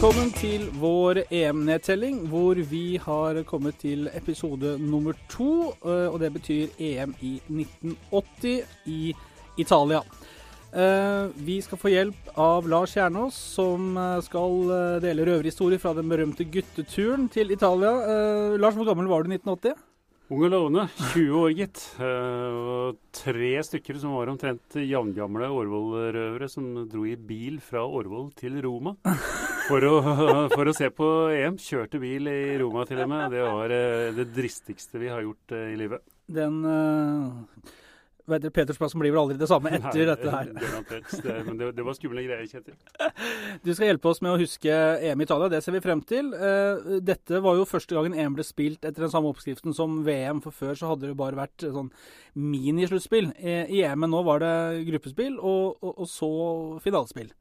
Velkommen til vår EM-nedtelling, hvor vi har kommet til episode nummer to. eh, Og det betyr EM i 1980 i Italia. Eh, Vi skal få hjelp av Lars Kjernås, som eh, skal dele røverhistorier fra den berømte gutteturen til Italia. Lars, hvor gammel var du i 1980? Ung og lovende. 20 år, gitt. Og tre stykker som var omtrent jevngamle Årvoll-røvere som dro i bil fra Årvoll til Roma for å, for å se på EM. Kjørte bil i Roma til og med. Det var eh, det dristigste vi har gjort eh, i livet. Den uh, vet dere, Petersplassen blir vel aldri det samme etter Nei, dette her. garantert. Det, men det, det var skumle greier, Kjetil. Du skal hjelpe oss med å huske EM i Italia, det ser vi frem til. Eh, Dette var jo første gangen EM ble spilt etter den samme oppskriften som VM, for før så hadde det bare vært eh, sånn minisluttspill. Eh, I EM nå var det gruppespill, og, og, og så finalespill.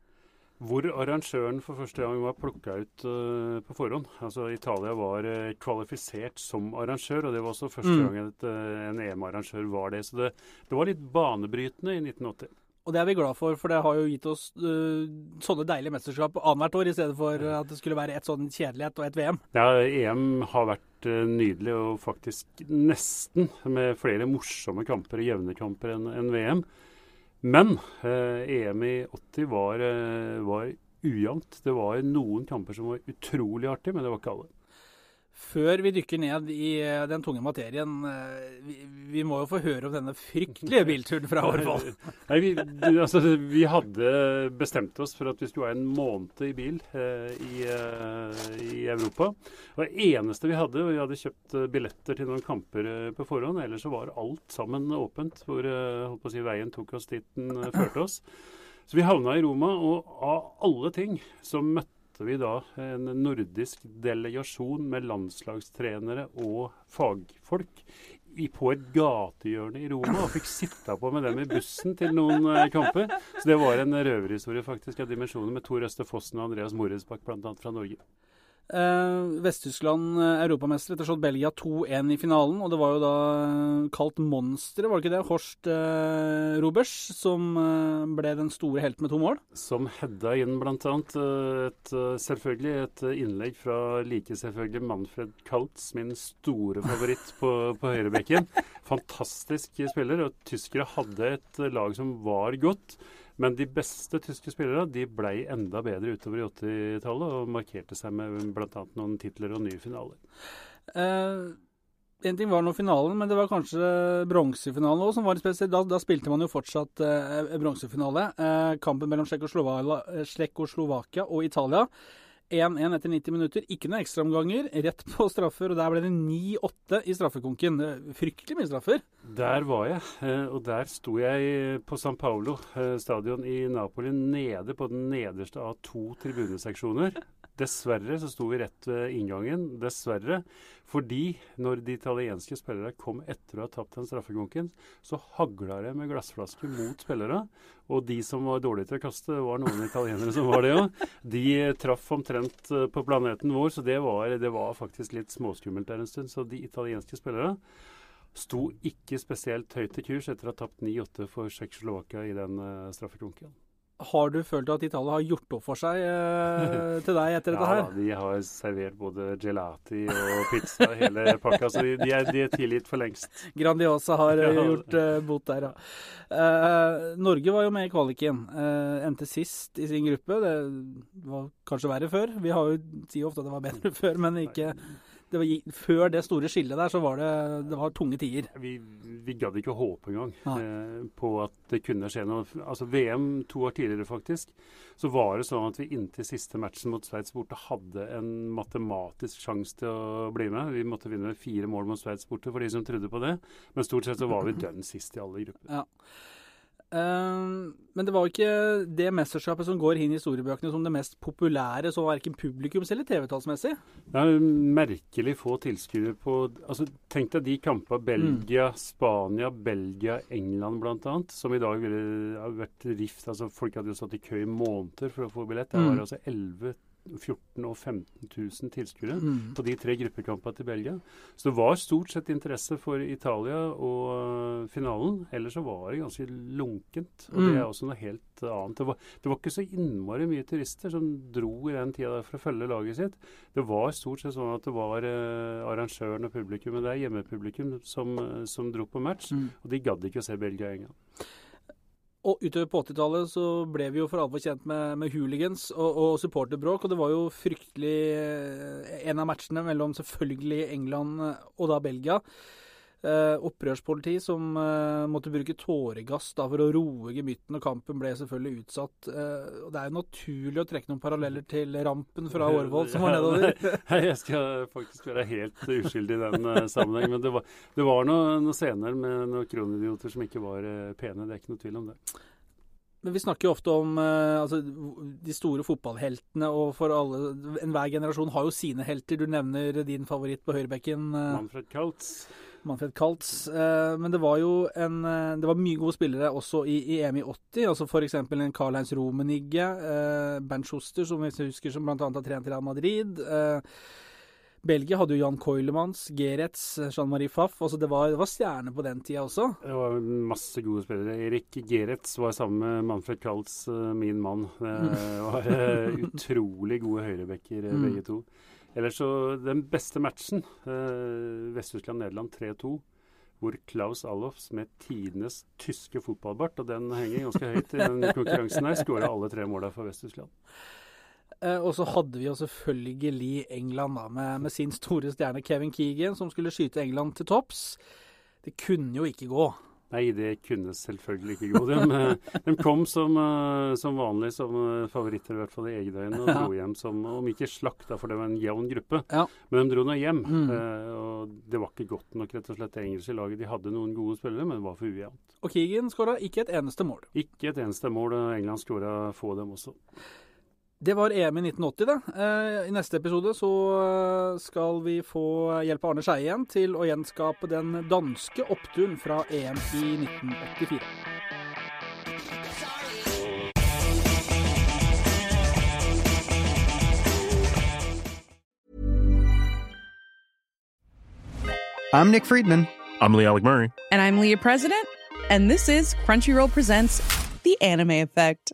Hvor arrangøren for første gang var plukka ut uh, på forhånd. Altså Italia var uh, kvalifisert som arrangør, og det var også første Mm. gang et, uh, en EM-arrangør var det. Så det, det var litt banebrytende i 1980. Og det er vi glad for, for det har jo gitt oss eh, sånne deilige mesterskap annethvert år, i stedet for at det skulle være et sånn kjedelighet og et VM. Ja, EM har vært eh, nydelig, og faktisk nesten med flere morsomme kamper og jevne kamper enn enn VM. Men eh, EM i 80 var, eh, var ujevnt. Det var noen kamper som var utrolig artige, men det var ikke alle. Før vi dykker ned i eh, den tunge materien, eh, vi, vi må jo få høre om denne fryktelige bilturen fra Årvoll. Nei, vi, altså, vi hadde bestemt oss for at vi skulle ha en måned i bil eh, i, eh, i Europa. Det eneste vi hadde, og vi hadde kjøpt billetter til noen kamper eh, på forhånd. Ellers så var alt sammen åpent, hvor si, veien tok oss dit den førte oss. Så vi havna i Roma, og av alle ting så møtte vi da en nordisk delegasjon med landslagstrenere og fagfolk på et gatehjørne i Roma og fikk sitte på med dem i bussen til noen eh, kamper. Så det var en røverhistorie faktisk av dimensjoner med Tor Øste Fossen og Andreas Moresbakk bl.a. fra Norge. Eh, Vest-Tyskland eh, europamester etter slått Belgia 2-1 i finalen. Og det var jo da eh, kalt monsteret, var det ikke det? Horst eh, Robers, som ble den store helten med to mål. Som hedda inn bl.a. Et, selvfølgelig et innlegg fra like selvfølgelig Manfred Kautz, min store favoritt på, på høyrebekken. Fantastisk spiller. Og tyskere hadde et lag som var godt. Men de beste tyske spillerne de ble enda bedre utover i 80-tallet og markerte seg med bl.a. noen titler og nye finaler. Eh, en ting var nå finalen, men det var kanskje bronsefinalen òg som var spesiell. Da, da, spilte man jo fortsatt eh, bronsefinale. Eh, kampen mellom Tsjekkoslovakia og Italia. 1-1 etter 90 minutter. Ikke noen ekstraomganger. Rett på straffer, og der ble det 9-8 i straffekonken. Fryktelig mye straffer. Der var jeg, eh, og der sto jeg på San Paolo eh, stadion i Napoli, nede på den nederste av to tribuneseksjoner. Dessverre så sto vi rett ved inngangen. Dessverre. Fordi når de italienske spillere kom etter å ha tapt den straffekonken, så hagla det med glassflasker mot spillere. Og de som var dårlige til å kaste, det var noen italienere som var det òg, de traff omtrent eh, på planeten vår. Så det var, det var faktisk litt småskummelt der en stund. Så de italienske spillere sto ikke spesielt høyt til kurs etter å ha tapt 9-8 for Tsjekkoslovakia i den uh, straffekonken. Har du følt at Italia har gjort opp for seg eh, til deg etter dette her? Ja, de har servert både gelati og pizza, hele pakka. Så de, de, er, de er, tilgitt for lengst. Grandiosa har ja. gjort eh, bot der, ja. Eh, Norge var jo med i kvaliken. Uh, endte sist i sin gruppe. Det var kanskje verre før. Vi har jo sier ofte at det var bedre før, men ikke det var, før det store skillet der, så var det, det var tunge tider. Vi, vi gadd ikke håpe engang eh, på at det kunne skje noe. Altså VM to år tidligere, faktisk, så var det sånn at vi inntil siste matchen mot Sveits borte hadde en matematisk sjanse til å bli med. Vi måtte vinne fire mål mot Sveits borte for de som trodde på det. Men stort sett så var vi dønn sist i alle grupper. Ja. Uh, men det var jo ikke det mesterskapet som går inn i historiebøkene som det mest populære, så verken publikums- eller TV-tallsmessig. Det er merkelig få tilskuere på altså, Tenk deg de kampene Belgia, mm. Spania, Belgia, England bl.a., som i dag ville ha vært rift. altså Folk hadde jo stått i kø i måneder for å få billett. Det var mm. altså 11 14 og 15 000 tilskuere mm. på de tre gruppekampene til Belgia. Så det var stort sett interesse for Italia og uh, finalen. Ellers så var det ganske lunkent. Og mm. det er også noe helt annet. Det var, det var, ikke så innmari mye turister som dro i den tida for å følge laget sitt. Det var stort sett sånn at det var uh, arrangøren og publikummet der, hjemmepublikum, som, uh, som dro på match. Mm. Og de gadd ikke å se Belgia en gang. Og utover på 80-tallet så ble vi jo for alvor kjent med, med hooligans og, og supporterbråk. Og det var jo fryktelig eh, En av matchene mellom selvfølgelig England og da Belgia. Eh, opprørspoliti som eh, måtte bruke tåregass da, for å roe gemytten, og kampen ble selvfølgelig utsatt. Eh, og Det er jo naturlig å trekke noen paralleller til rampen fra Årvoll som var nedover. Jeg skal faktisk være helt uskyldig i den sammenheng, men det var, det var noen noe scener med noen kronidioter som ikke var pene. Det er ikke noe tvil om det. Men vi snakker jo ofte om altså, de store fotballheltene, og for alle Enhver generasjon har jo sine helter. Du nevner din favoritt på høyrebekken. Manfred Kautz. Manfred Kaltz. Eh, men det var jo en, eh, det var mye gode spillere også i, i EM i 80. altså F.eks. en Karl-Heinz Romenigge, eh, Bernt Schuster, som vi husker som bl.a. har trent i Real Madrid. Belgia hadde jo Jan Coilemans, Geretz, Jean-Marie Pfaff. Altså det var, det var stjerner på den tida også. Det var masse gode spillere. Erik Geretz var sammen med Manfred Kaltz, min mann. Det var utrolig gode høyrebekker, mm. begge to. Ellers så Den beste matchen, eh, Vest-Tyskland-Nederland 3-2, hvor Klaus Allofs med tidenes tyske fotballbart, og den henger ganske høyt i den konkurransen her, skåra alle tre måla for Vest-Tyskland. Eh, og så hadde vi jo selvfølgelig England da, med, med, sin store stjerne Kevin Keegan, som skulle skyte England til topps. Det kunne jo ikke gå. Nei, det kunne selvfølgelig ikke gå. De, eh, de kom som, eh, som vanlig som eh, favoritter, i hvert fall i eget øyne, og dro hjem som Om ikke slakta, for det var en jevn gruppe. Ja. Men de dro nå hjem. Mm. og det var ikke godt nok, rett og slett, det engelske laget. De hadde noen gode spillere, men det var for ujevnt. Og Keegan skåra ikke et eneste mål. Ikke et eneste mål. England skåra få dem også. Det var EM i 1980, det. Eh, I neste episode så eh, skal vi få hjelp av Arne Skeie igjen til å gjenskape den danske oppturen fra EM i 1984. I'm Nick Friedman. I'm Lee Alec Murray. And I'm Leah President, and this is Crunchyroll Presents The Anime Effect.